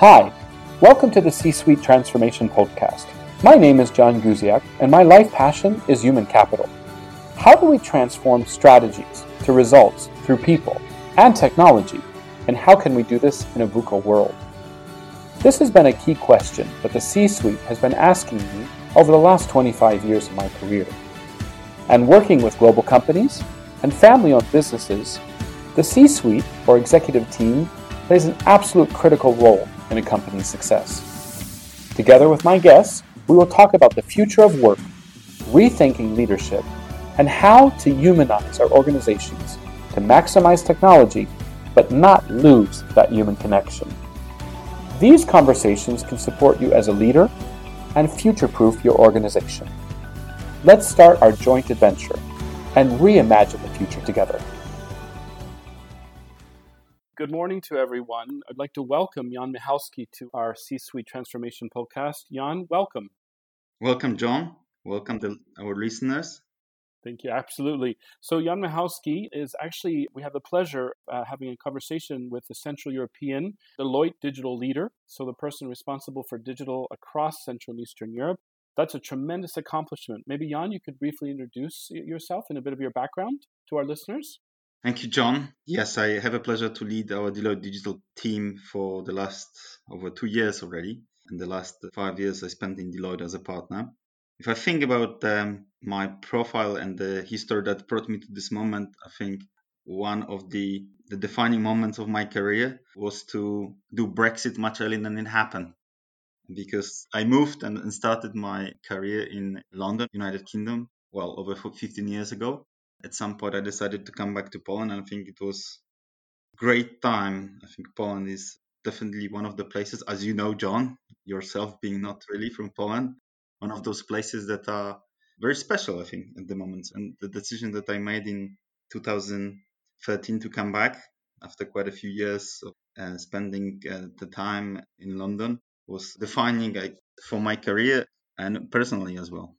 Hi, welcome to the C Suite Transformation Podcast. My name is John Guziak, and my life passion is human capital. How do we transform strategies to results through people and technology, and how can we do this in a VUCA world? This has been a key question that the C Suite has been asking me over the last 25 years of my career. And working with global companies and family owned businesses, the C Suite or executive team plays an absolute critical role in a company's success. Together with my guests, we will talk about the future of work, rethinking leadership, and how to humanize our organizations to maximize technology but not lose that human connection. These conversations can support you as a leader and future proof your organization. Let's start our joint adventure and reimagine the future together. Good morning to everyone. I'd like to welcome Jan Michalski to our C Suite Transformation podcast. Jan, welcome. Welcome, John. Welcome to our listeners. Thank you. Absolutely. So Jan Michalski is actually, we have the pleasure uh, having a conversation with the Central European Deloitte digital leader. So the person responsible for digital across Central and Eastern Europe. That's a tremendous accomplishment. Maybe Jan, you could briefly introduce yourself and a bit of your background to our listeners. Thank you, John. Yes, I have a pleasure to lead our Deloitte digital team for the last over two years already. And the last five years I spent in Deloitte as a partner. If I think about um, my profile and the history that brought me to this moment, I think one of the, the defining moments of my career was to do Brexit much earlier than it happened. Because I moved and, and started my career in London, United Kingdom, well, over 15 years ago at some point I decided to come back to Poland. And I think it was great time. I think Poland is definitely one of the places, as you know, John, yourself being not really from Poland, one of those places that are very special, I think, at the moment. And the decision that I made in 2013 to come back after quite a few years of uh, spending uh, the time in London was defining uh, for my career and personally as well.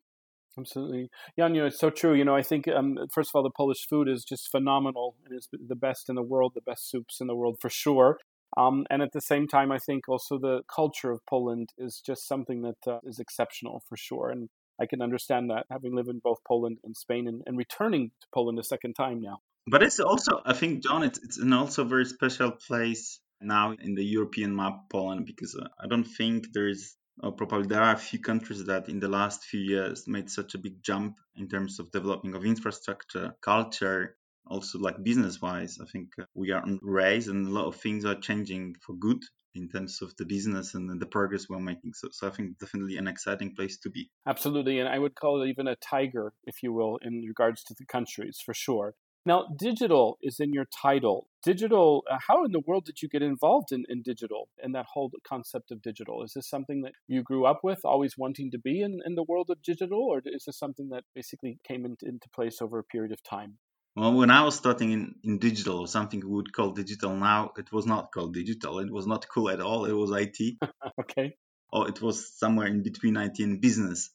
Absolutely. Know, it's so true. You know, I think, um, first of all, the Polish food is just phenomenal. and It is the best in the world, the best soups in the world for sure. Um, and at the same time, I think also the culture of Poland is just something that uh, is exceptional for sure. And I can understand that having lived in both Poland and Spain and, and returning to Poland a second time now. But it's also, I think, John, it's, it's an also very special place now in the European map, Poland, because uh, I don't think there is or probably there are a few countries that in the last few years made such a big jump in terms of developing of infrastructure, culture, also like business wise. I think uh, we are on raise and a lot of things are changing for good in terms of the business and the progress we're making. So, so I think definitely an exciting place to be. Absolutely. And I would call it even a tiger, if you will, in regards to the countries for sure. Now, digital is in your title. Digital, uh, how in the world did you get involved in, in digital and that whole concept of digital? Is this something that you grew up with, always wanting to be in, in the world of digital, or is this something that basically came in, into place over a period of time? Well, when I was starting in, in digital, or something we would call digital now, it was not called digital. It was not cool at all. It was IT. okay. Or it was somewhere in between IT and business.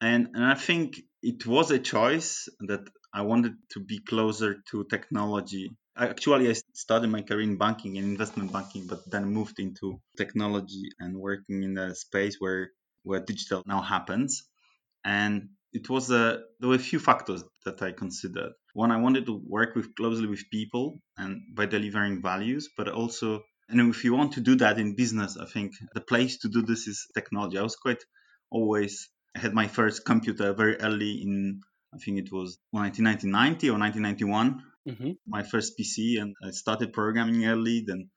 And, and I think it was a choice that I wanted to be closer to technology. Actually, I started my career in banking and investment banking, but then moved into technology and working in a space where where digital now happens. And it was a there were a few factors that I considered. One, I wanted to work with closely with people and by delivering values, but also and if you want to do that in business, I think the place to do this is technology. I was quite always I had my first computer very early in I think it was 1990 or 1991. Mm-hmm. My first PC, and I started programming early, then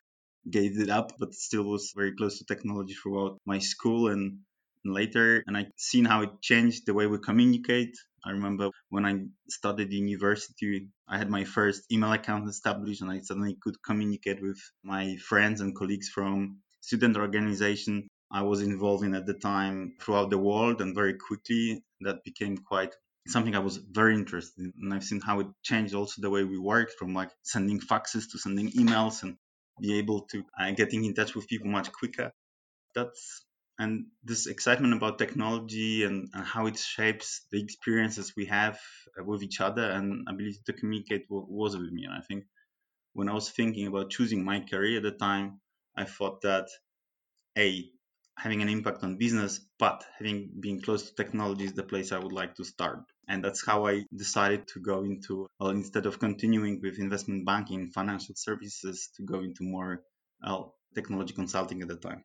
gave it up, but still was very close to technology throughout my school and later. And I seen how it changed the way we communicate. I remember when I started university, I had my first email account established, and I suddenly could communicate with my friends and colleagues from student organization I was involved in at the time throughout the world, and very quickly that became quite something I was very interested in. And I've seen how it changed also the way we work from like sending faxes to sending emails and be able to uh, getting in touch with people much quicker. That's and this excitement about technology and, and how it shapes the experiences we have uh, with each other and ability to communicate was with me. And I think when I was thinking about choosing my career at the time, I thought that a having an impact on business, but having been close to technology is the place I would like to start. And that's how I decided to go into, well, instead of continuing with investment banking, financial services, to go into more technology consulting at the time.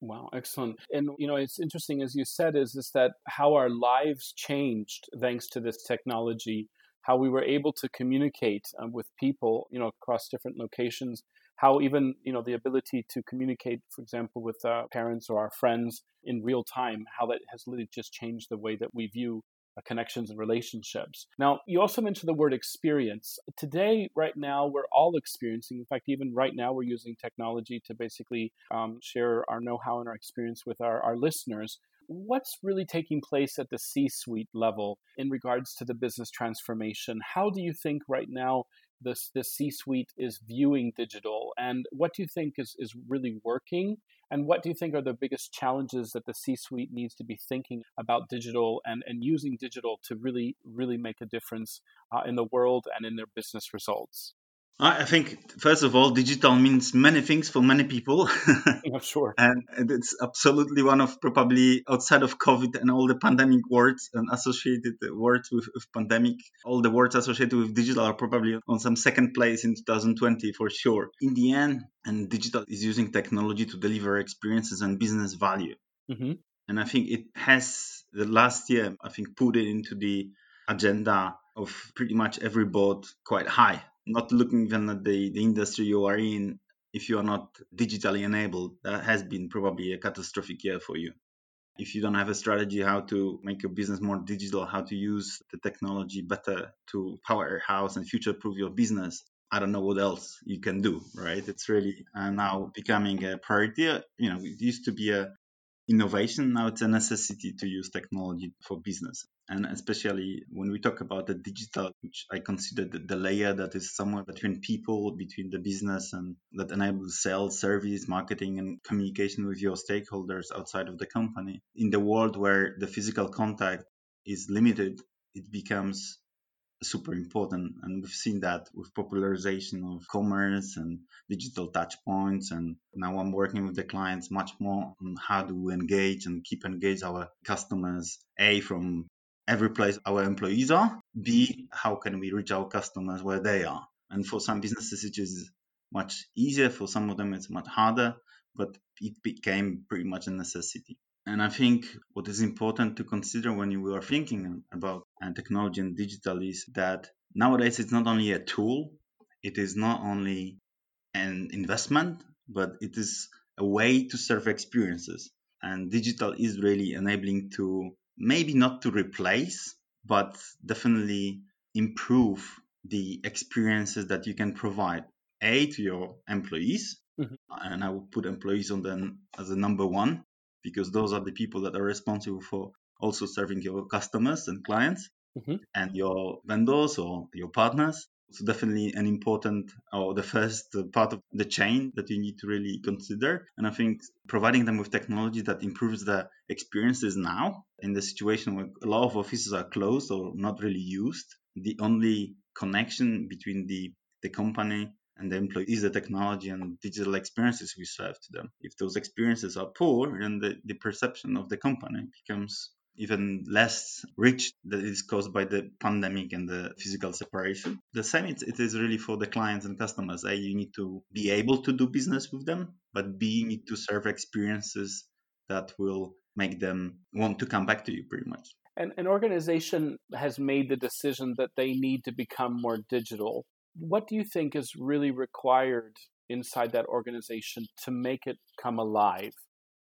Wow, excellent. And you know, it's interesting as you said is is that how our lives changed thanks to this technology, how we were able to communicate um, with people, you know, across different locations, how even, you know, the ability to communicate, for example, with our parents or our friends in real time, how that has literally just changed the way that we view uh, connections and relationships. Now, you also mentioned the word experience. Today, right now, we're all experiencing, in fact, even right now, we're using technology to basically um, share our know how and our experience with our, our listeners. What's really taking place at the C suite level in regards to the business transformation? How do you think right now this the C-suite is viewing digital, and what do you think is is really working, and what do you think are the biggest challenges that the C-suite needs to be thinking about digital and and using digital to really really make a difference uh, in the world and in their business results? I think, first of all, digital means many things for many people. yeah, sure. And it's absolutely one of probably outside of COVID and all the pandemic words and associated words with, with pandemic, all the words associated with digital are probably on some second place in 2020 for sure. In the end, and digital is using technology to deliver experiences and business value. Mm-hmm. And I think it has the last year, I think, put it into the agenda of pretty much every board quite high not looking even at the, the industry you are in, if you are not digitally enabled, that has been probably a catastrophic year for you. If you don't have a strategy how to make your business more digital, how to use the technology better to power your house and future proof your business, I don't know what else you can do, right? It's really uh, now becoming a priority. You know, it used to be a innovation. Now it's a necessity to use technology for business. And especially when we talk about the digital, which I consider the, the layer that is somewhere between people, between the business and that enables sales, service, marketing, and communication with your stakeholders outside of the company. In the world where the physical contact is limited, it becomes super important and we've seen that with popularization of commerce and digital touch points and now i'm working with the clients much more on how do we engage and keep engage our customers a from every place our employees are b how can we reach our customers where they are? And for some businesses it is much easier for some of them it's much harder but it became pretty much a necessity and I think what is important to consider when you are thinking about uh, technology and digital is that nowadays it's not only a tool, it is not only an investment, but it is a way to serve experiences. And digital is really enabling to maybe not to replace, but definitely improve the experiences that you can provide a to your employees mm-hmm. and i would put employees on them as a number one because those are the people that are responsible for also serving your customers and clients mm-hmm. and your vendors or your partners. So definitely an important or the first part of the chain that you need to really consider. And I think providing them with technology that improves the experiences now in the situation where a lot of offices are closed or not really used, the only connection between the the company and the employees the technology and digital experiences we serve to them. If those experiences are poor, then the, the perception of the company becomes even less rich that is caused by the pandemic and the physical separation. The same it, it is really for the clients and customers. A, you need to be able to do business with them, but B, you need to serve experiences that will make them want to come back to you pretty much. And an organization has made the decision that they need to become more digital what do you think is really required inside that organization to make it come alive?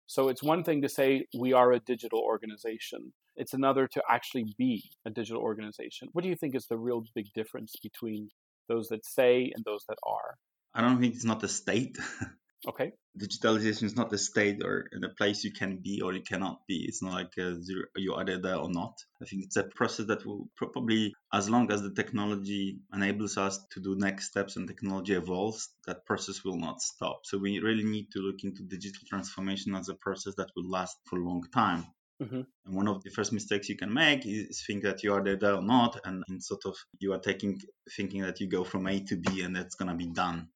So it's one thing to say we are a digital organization. It's another to actually be a digital organization. What do you think is the real big difference between those that say and those that are? I don't think it's not the state. Okay. Digitalization is not a state or a place you can be or you cannot be. It's not like a zero, you're either there or not. I think it's a process that will probably, as long as the technology enables us to do next steps and technology evolves, that process will not stop. So we really need to look into digital transformation as a process that will last for a long time. Mm-hmm. And one of the first mistakes you can make is think that you are there or not, and, and sort of you are taking thinking that you go from A to B and that's gonna be done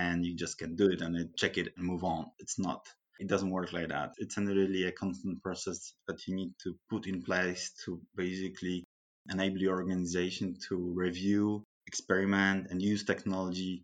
and you just can do it and check it and move on. It's not. it doesn't work like that. It's really a constant process that you need to put in place to basically enable your organization to review, experiment, and use technology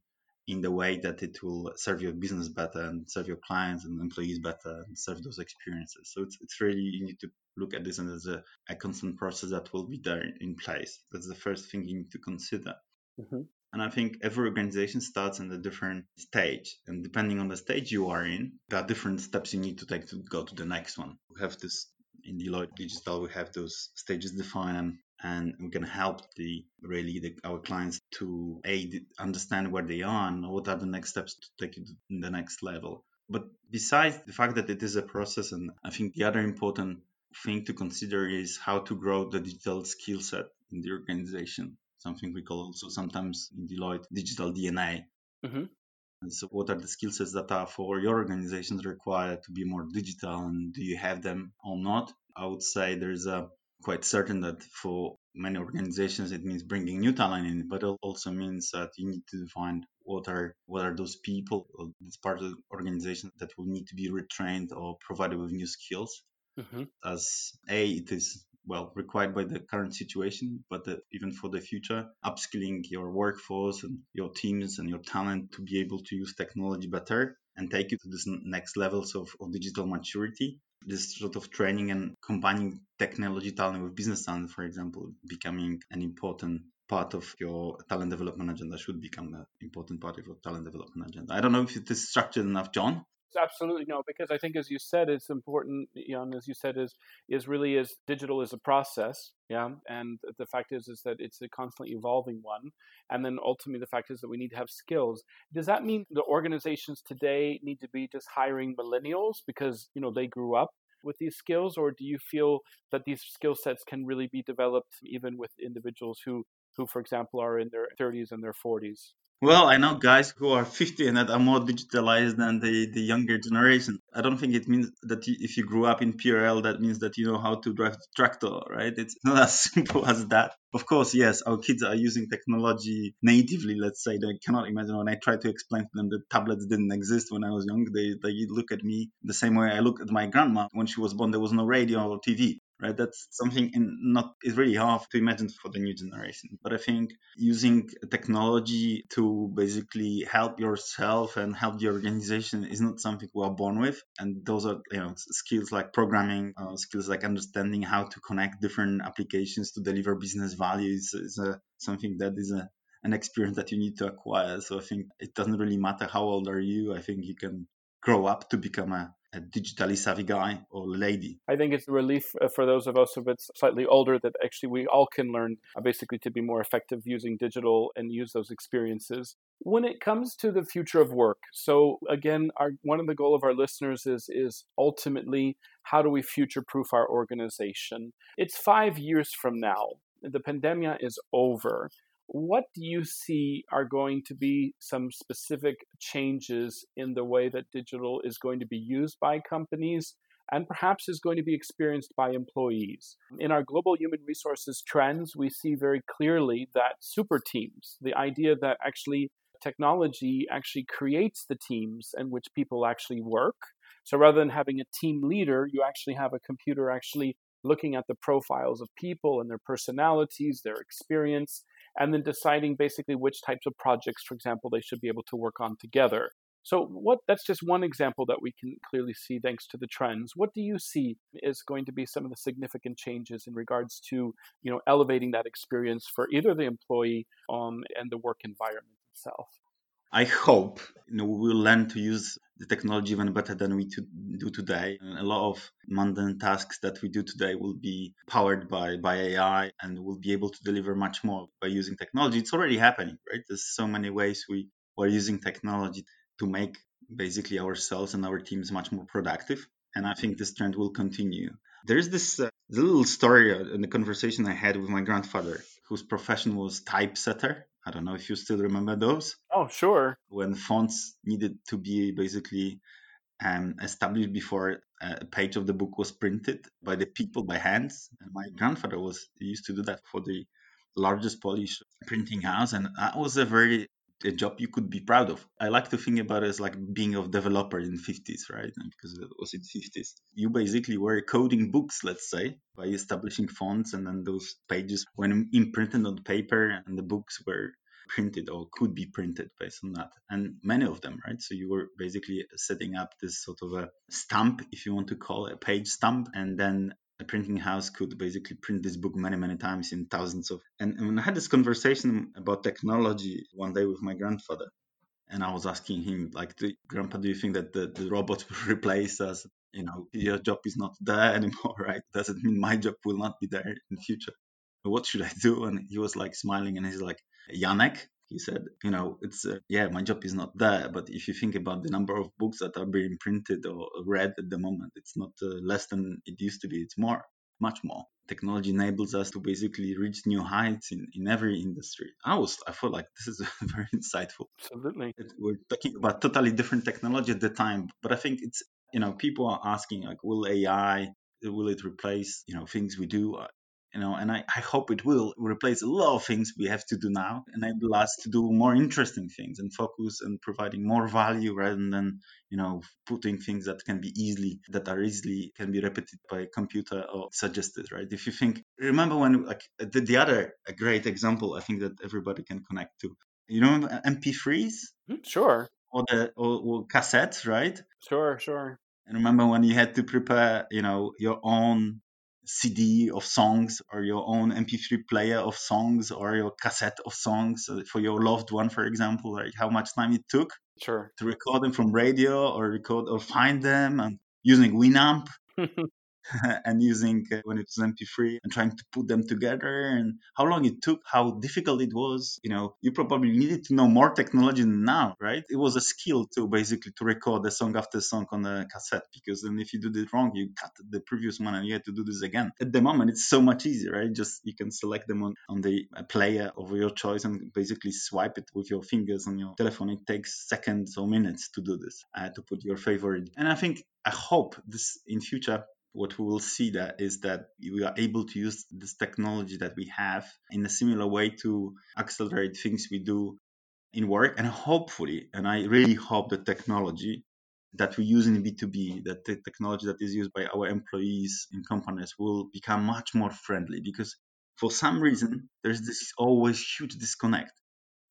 in the way that it will serve your business better and serve your clients and employees better and serve those experiences. So it's, it's really, you need to look at this as a, a constant process that will be there in place. That's the first thing you need to consider. Mm-hmm. And I think every organization starts in a different stage. And depending on the stage you are in, there are different steps you need to take to go to the next one. We have this in Deloitte Digital, we have those stages defined and we can help the really the, our clients to aid understand where they are and what are the next steps to take it to the next level. But besides the fact that it is a process, and I think the other important thing to consider is how to grow the digital skill set in the organization. Something we call also sometimes in Deloitte digital DNA. Mm-hmm. So, what are the skill sets that are for your organizations required to be more digital, and do you have them or not? I would say there's a quite certain that for many organizations it means bringing new talent in, but it also means that you need to define what are what are those people, this part of the organization that will need to be retrained or provided with new skills. Mm-hmm. As a, it is well required by the current situation, but the, even for the future, upskilling your workforce and your teams and your talent to be able to use technology better and take you to this next levels of, of digital maturity this sort of training and combining technology talent with business talent, for example, becoming an important part of your talent development agenda should become an important part of your talent development agenda. I don't know if it is structured enough, John absolutely no because i think as you said it's important jan as you said is is really is digital is a process yeah and the fact is is that it's a constantly evolving one and then ultimately the fact is that we need to have skills. Does that mean the organizations today need to be just hiring millennials because you know they grew up with these skills or do you feel that these skill sets can really be developed even with individuals who who for example are in their 30s and their 40s well, I know guys who are 50 and that are more digitalized than the, the younger generation. I don't think it means that if you grew up in PRL, that means that you know how to drive the tractor, right? It's not as simple as that. Of course, yes, our kids are using technology natively, let's say. They cannot imagine when I try to explain to them that tablets didn't exist when I was young. They, they look at me the same way I look at my grandma. When she was born, there was no radio or TV right? That's something in not is really hard to imagine for the new generation. But I think using technology to basically help yourself and help the organization is not something we are born with. And those are you know skills like programming, uh, skills like understanding how to connect different applications to deliver business value is, a, something that is a an experience that you need to acquire. So I think it doesn't really matter how old are you. I think you can grow up to become a a digitally savvy guy or lady. I think it's a relief uh, for those of us who are slightly older that actually we all can learn uh, basically to be more effective using digital and use those experiences. When it comes to the future of work, so again, our, one of the goal of our listeners is is ultimately how do we future proof our organization? It's five years from now. The pandemic is over what do you see are going to be some specific changes in the way that digital is going to be used by companies and perhaps is going to be experienced by employees? In our global human resources trends, we see very clearly that super teams, the idea that actually technology actually creates the teams in which people actually work. So rather than having a team leader, you actually have a computer actually looking at the profiles of people and their personalities, their experience, and then deciding basically which types of projects, for example, they should be able to work on together. So what that's just one example that we can clearly see thanks to the trends. What do you see is going to be some of the significant changes in regards to, you know, elevating that experience for either the employee um, and the work environment itself? I hope you know, we will learn to use the technology even better than we do today. And a lot of mundane tasks that we do today will be powered by, by AI and we'll be able to deliver much more by using technology. It's already happening, right? There's so many ways we are using technology to make basically ourselves and our teams much more productive. And I think this trend will continue. There's this uh, little story in the conversation I had with my grandfather, whose profession was typesetter I don't know if you still remember those. Oh, sure. When fonts needed to be basically um, established before a page of the book was printed by the people by hands. And my grandfather was used to do that for the largest Polish printing house, and that was a very a job you could be proud of. I like to think about it as like being a developer in 50s, right? Because it was in 50s. You basically were coding books, let's say, by establishing fonts, and then those pages were imprinted on paper, and the books were printed or could be printed based on that and many of them right so you were basically setting up this sort of a stamp if you want to call it a page stamp and then a printing house could basically print this book many many times in thousands of and, and i had this conversation about technology one day with my grandfather and i was asking him like grandpa do you think that the, the robots will replace us? You know your job is not there anymore right? Doesn't mean my job will not be there in the future. What should i do? And he was like smiling and he's like Janek, he said, you know, it's uh, yeah, my job is not there, but if you think about the number of books that are being printed or read at the moment, it's not uh, less than it used to be. It's more, much more. Technology enables us to basically reach new heights in, in every industry. I was, I felt like this is very insightful. Absolutely. We're talking about totally different technology at the time, but I think it's, you know, people are asking like, will AI will it replace you know things we do you know and I, I hope it will replace a lot of things we have to do now enable us to do more interesting things and focus on providing more value rather than you know putting things that can be easily that are easily can be repeated by a computer or suggested right? If you think remember when like the, the other a great example i think that everybody can connect to. You know mp3s hmm, sure. Or the or, or cassettes right? Sure sure. And remember when you had to prepare you know your own CD of songs or your own MP3 player of songs or your cassette of songs uh, for your loved one, for example, like how much time it took sure. to record them from radio or record or find them and using Winamp. and using uh, when it was mp3 and trying to put them together and how long it took how difficult it was you know you probably needed to know more technology than now right? It was a skill to basically to record the song after song on a cassette because then if you did it wrong you cut the previous one and you had to do this again. At the moment it's so much easier right? Just you can select them on, on the uh, player of your choice and basically swipe it with your fingers on your telephone. It takes seconds or minutes to do this uh, to put your favorite. And i think i hope this in future what we will see that is that we are able to use this technology that we have in a similar way to accelerate things we do in work. And hopefully and i really hope the technology that we use in b2b that the technology that is used by our employees in companies will become much more friendly. Because for some reason there's this always huge disconnect.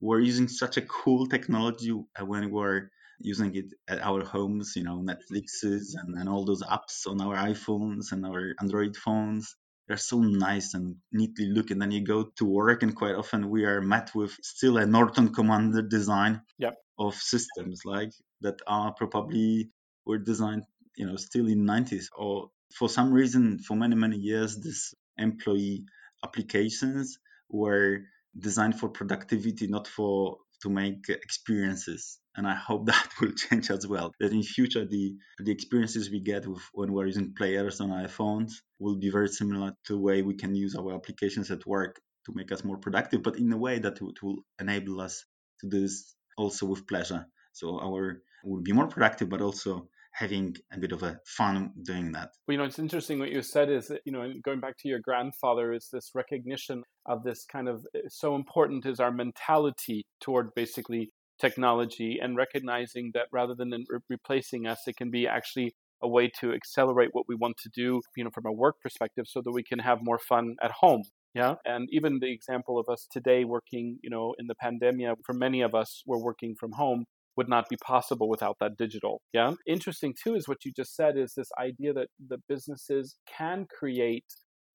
We're using such a cool technology uh, when we're using it at our homes, you know, Netflixes and, and all those apps on our iPhones and our Android phones. They're so nice and neatly look. And then you go to work, and quite often we are met with still a Norton Commander design yep. of systems like that are probably were designed, you know, still in 90s or for some reason for many many years this employee applications were designed for productivity, not for to make experiences and i hope that will change as well. That in future the the experiences we get with, when we're using players on our phones will be very similar to the way we can use our applications at work to make us more productive but in a way that it will enable us to do this also with pleasure. So our will be more productive but also having a bit of a fun doing that. Well, you know, it's interesting what you said is that, you know, going back to your grandfather, is this recognition of this kind of eh, so important is our mentality toward basically technology and recognizing that rather than re- replacing us, it can be actually a way to accelerate what we want to do, you know, from a work perspective so that we can have more fun at home. Yeah. And even the example of us today working, you know, in the pandemic, for many of us, we're working from home would not be possible without that digital. Yeah. Interesting too is what you just said is this idea that the businesses can create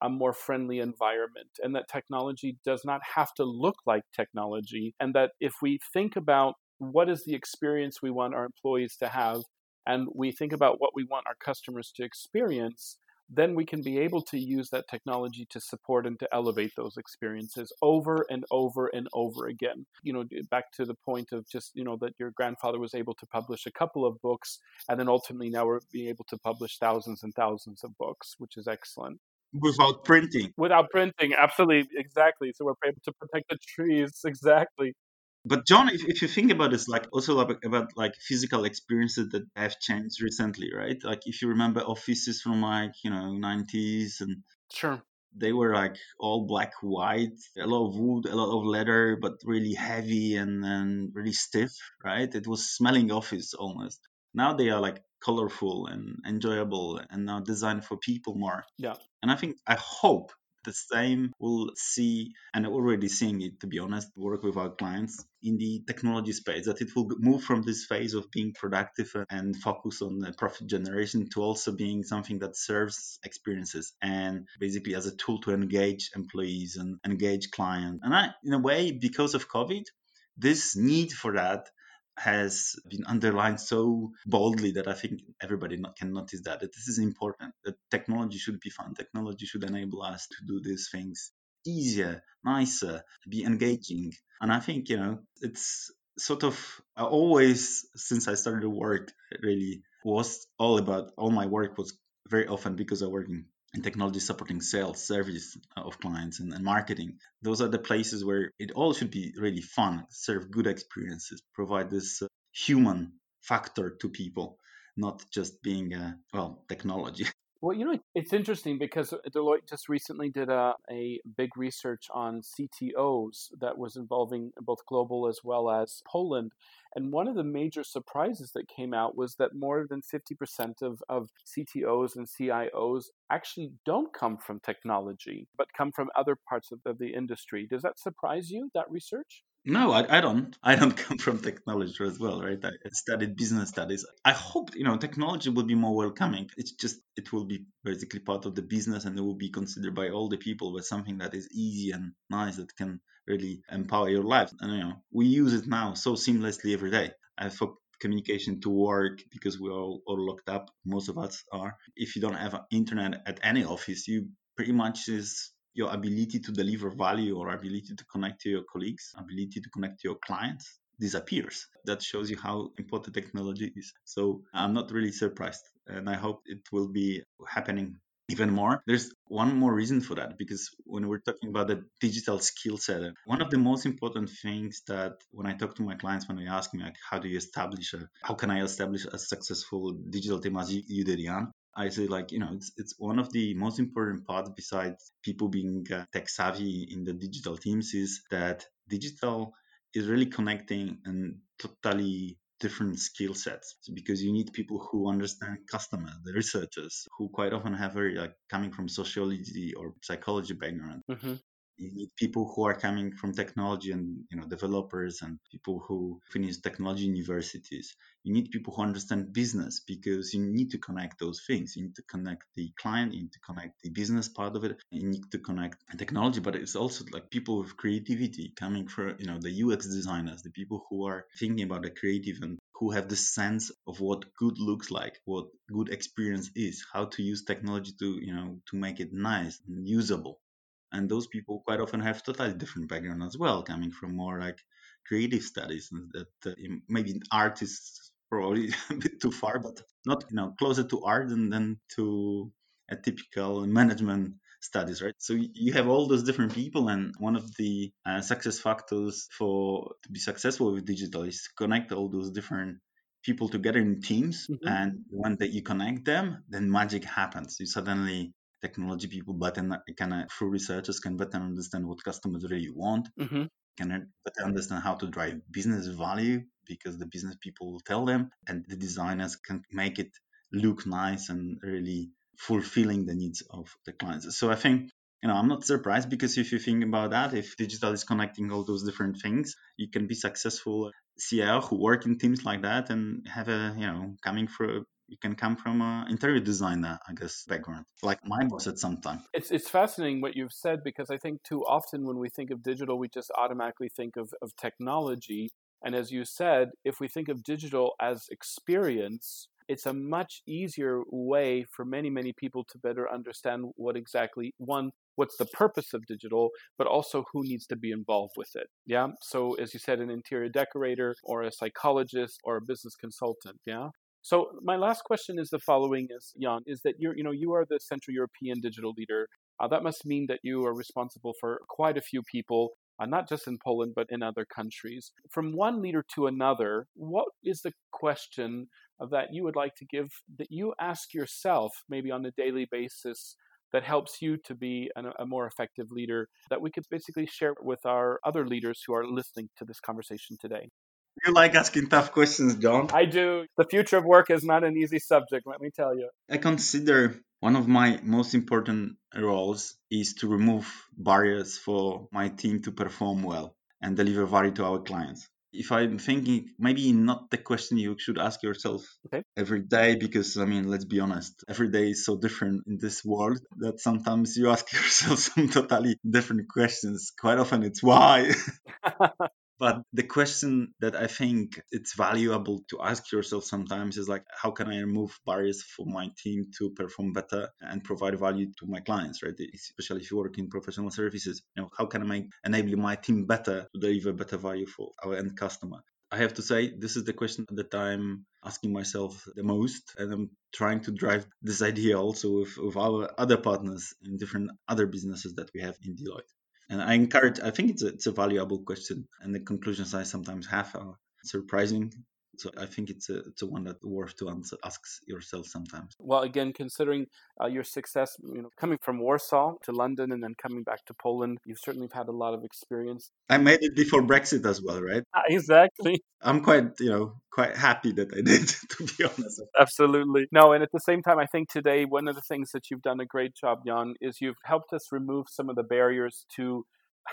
a more friendly environment and that technology does not have to look like technology and that if we think about what is the experience we want our employees to have and we think about what we want our customers to experience then we can be able to use that technology to support and to elevate those experiences over and over and over again. You know, back to the point of just, you know, that your grandfather was able to publish a couple of books, and then ultimately now we're being able to publish thousands and thousands of books, which is excellent. Without printing. Without printing, absolutely, exactly. So we're able to protect the trees, exactly but john if, if you think about this like also about, about like physical experiences that have changed recently right? Like if you remember offices from like you know 90s and sure. they were like all black white a lot of wood a lot of leather but really heavy and, and really stiff right? It was smelling office almost. Now they are like colorful and enjoyable and now designed for people more. Yeah. And i think i hope the same we'll see and already seeing it to be honest work with our clients in the technology space that it will move from this phase of being productive and focus on the profit generation to also being something that serves experiences and basically as a tool to engage employees and engage clients. And i in a way because of covid this need for that has been underlined so boldly that I think everybody not, can notice that, that this is important, that technology should be fun. Technology should enable us to do these things easier, nicer, be engaging. And I think, you know, it's sort of always, since I started to work, really was all about, all my work was very often because I work in and technology supporting sales, service of clients, and, and, marketing. Those are the places where it all should be really fun, serve good experiences, provide this uh, human factor to people, not just being, uh, well, technology. Well, you know, it's interesting because uh, Deloitte just recently did a, a big research on CTOs that was involving both global as well as Poland. And one of the major surprises that came out was that more than 50% of, of CTOs and CIOs actually don't come from technology, but come from other parts of, of the industry. Does that surprise you, that research? No, I, I don't. I don't come from technology as well, right? I studied business studies. I hope you know technology will be more welcoming. It's just it will be basically part of the business, and it will be considered by all the people as something that is easy and nice that can really empower your life. And you know, we use it now so seamlessly every day. I for communication to work because we're all, all locked up. Most of us are. If you don't have internet at any office, you pretty much is your ability to deliver value or ability to connect to your colleagues, ability to connect to your clients disappears. That shows you how important technology is. So I'm not really surprised. And I hope it will be happening even more. There's one more reason for that because when we're talking about the digital skill set, one of the most important things that when I talk to my clients, when they ask me like, how do you establish a, how can I establish a successful digital team as you, did, Jan? I say like you know it's it's one of the most important parts besides people being uh, tech savvy in the digital teams is that digital is really connecting and totally different skill sets because you need people who understand customer the researchers who quite often have very like coming from sociology or psychology background. Mm-hmm you need people who are coming from technology and you know developers and people who finish technology universities. You need people who understand business because you need to connect those things. You need to connect the client you need to connect the business part of it you need to connect technology but it's also like people with creativity coming from you know the ux designers the people who are thinking about the creative and who have the sense of what good looks like what good experience is how to use technology to you know to make it nice and usable and those people quite often have totally different background as well coming from more like creative studies that uh, maybe artists probably a bit too far but not you know closer to art than, than to a typical management studies right? So you have all those different people and one of the uh, success factors for to be successful with digital is to connect all those different people together in teams. Mm-hmm. and when that you connect them then magic happens. You suddenly technology people better kind of through researchers can better understand what customers really want mm-hmm. can better understand how to drive business value because the business people will tell them and the designers can make it look nice and really fulfilling the needs of the clients so i think you know i'm not surprised because if you think about that if digital is connecting all those different things you can be successful CIO who work in teams like that and have a you know coming from you can come from an interior designer, I guess, background, like mine was at some time. It's, it's fascinating what you've said because I think too often when we think of digital, we just automatically think of, of technology. And as you said, if we think of digital as experience, it's a much easier way for many, many people to better understand what exactly, one, what's the purpose of digital, but also who needs to be involved with it. Yeah. So, as you said, an interior decorator or a psychologist or a business consultant. Yeah. So my last question is the following: Is Jan, is that you're you know you are the Central European digital leader. Uh, that must mean that you are responsible for quite a few people, uh, not just in Poland but in other countries. From one leader to another, what is the question that you would like to give that you ask yourself maybe on a daily basis? that helps you to be an, a more effective leader that we could basically share with our other leaders who are listening to this conversation today? You like asking tough questions, John. I do. The future of work is not an easy subject, let me tell you. I consider one of my most important roles is to remove barriers for my team to perform well and deliver value to our clients. If I'm thinking maybe not the question you should ask yourself okay. every day, because I mean, let's be honest, every day is so different in this world that sometimes you ask yourself some totally different questions. Quite often it's why. But the question that I think it's valuable to ask yourself sometimes is like, how can I remove barriers for my team to perform better and provide value to my clients, right? Especially if you work in professional services, you know, how can I enable my team better to deliver better value for our end customer? I have to say, this is the question that I'm asking myself the most, and I'm trying to drive this idea also with, with our other partners in different other businesses that we have in Deloitte. And I encourage, I think it's a, it's a valuable question. And the conclusions I sometimes have are surprising so I think it's a it's a one that worth to answer, ask yourself sometimes. Well, again, considering uh, your success, you know, coming from Warsaw to London and then coming back to Poland, you've certainly had a lot of experience. I made it before Brexit as well, right? Uh, exactly. I'm quite you know quite happy that I did, to be honest. Absolutely. No, and at the same time, I think today one of the things that you've done a great job, Jan, is you've helped us remove some of the barriers to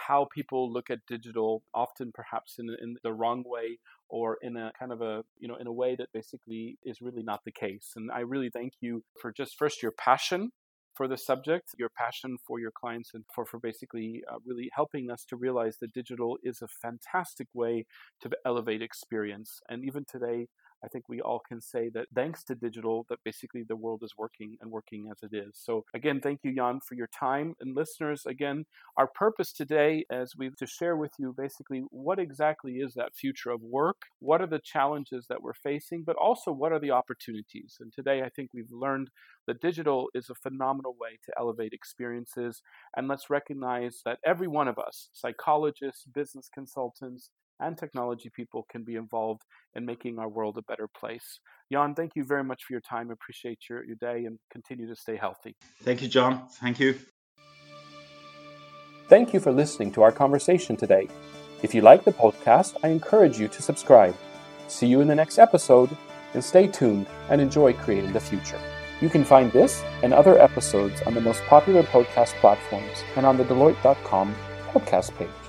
how people look at digital often perhaps in, in the wrong way or in a kind of a you know in a way that basically is really not the case and i really thank you for just first your passion for the subject, your passion for your clients, and for, for basically uh, really helping us to realize that digital is a fantastic way to elevate experience. And even today, I think we all can say that thanks to digital, that basically the world is working and working as it is. So again, thank you, Jan, for your time. And listeners, again, our purpose today is we to share with you basically what exactly is that future of work, what are the challenges that we're facing, but also what are the opportunities. And today, I think we've learned that digital is a phenomenal way to elevate experiences. And let's recognize that every one of us, psychologists, business consultants, and technology people can be involved in making our world a better place. Jan, thank you very much for your time. Appreciate your, your day and continue to stay healthy. Thank you, John. Thank you. Thank you for listening to our conversation today. If you like the podcast, I encourage you to subscribe. See you in the next episode, and stay tuned and enjoy creating the future. You can find this and other episodes on the most popular podcast platforms and on the Deloitte.com podcast page.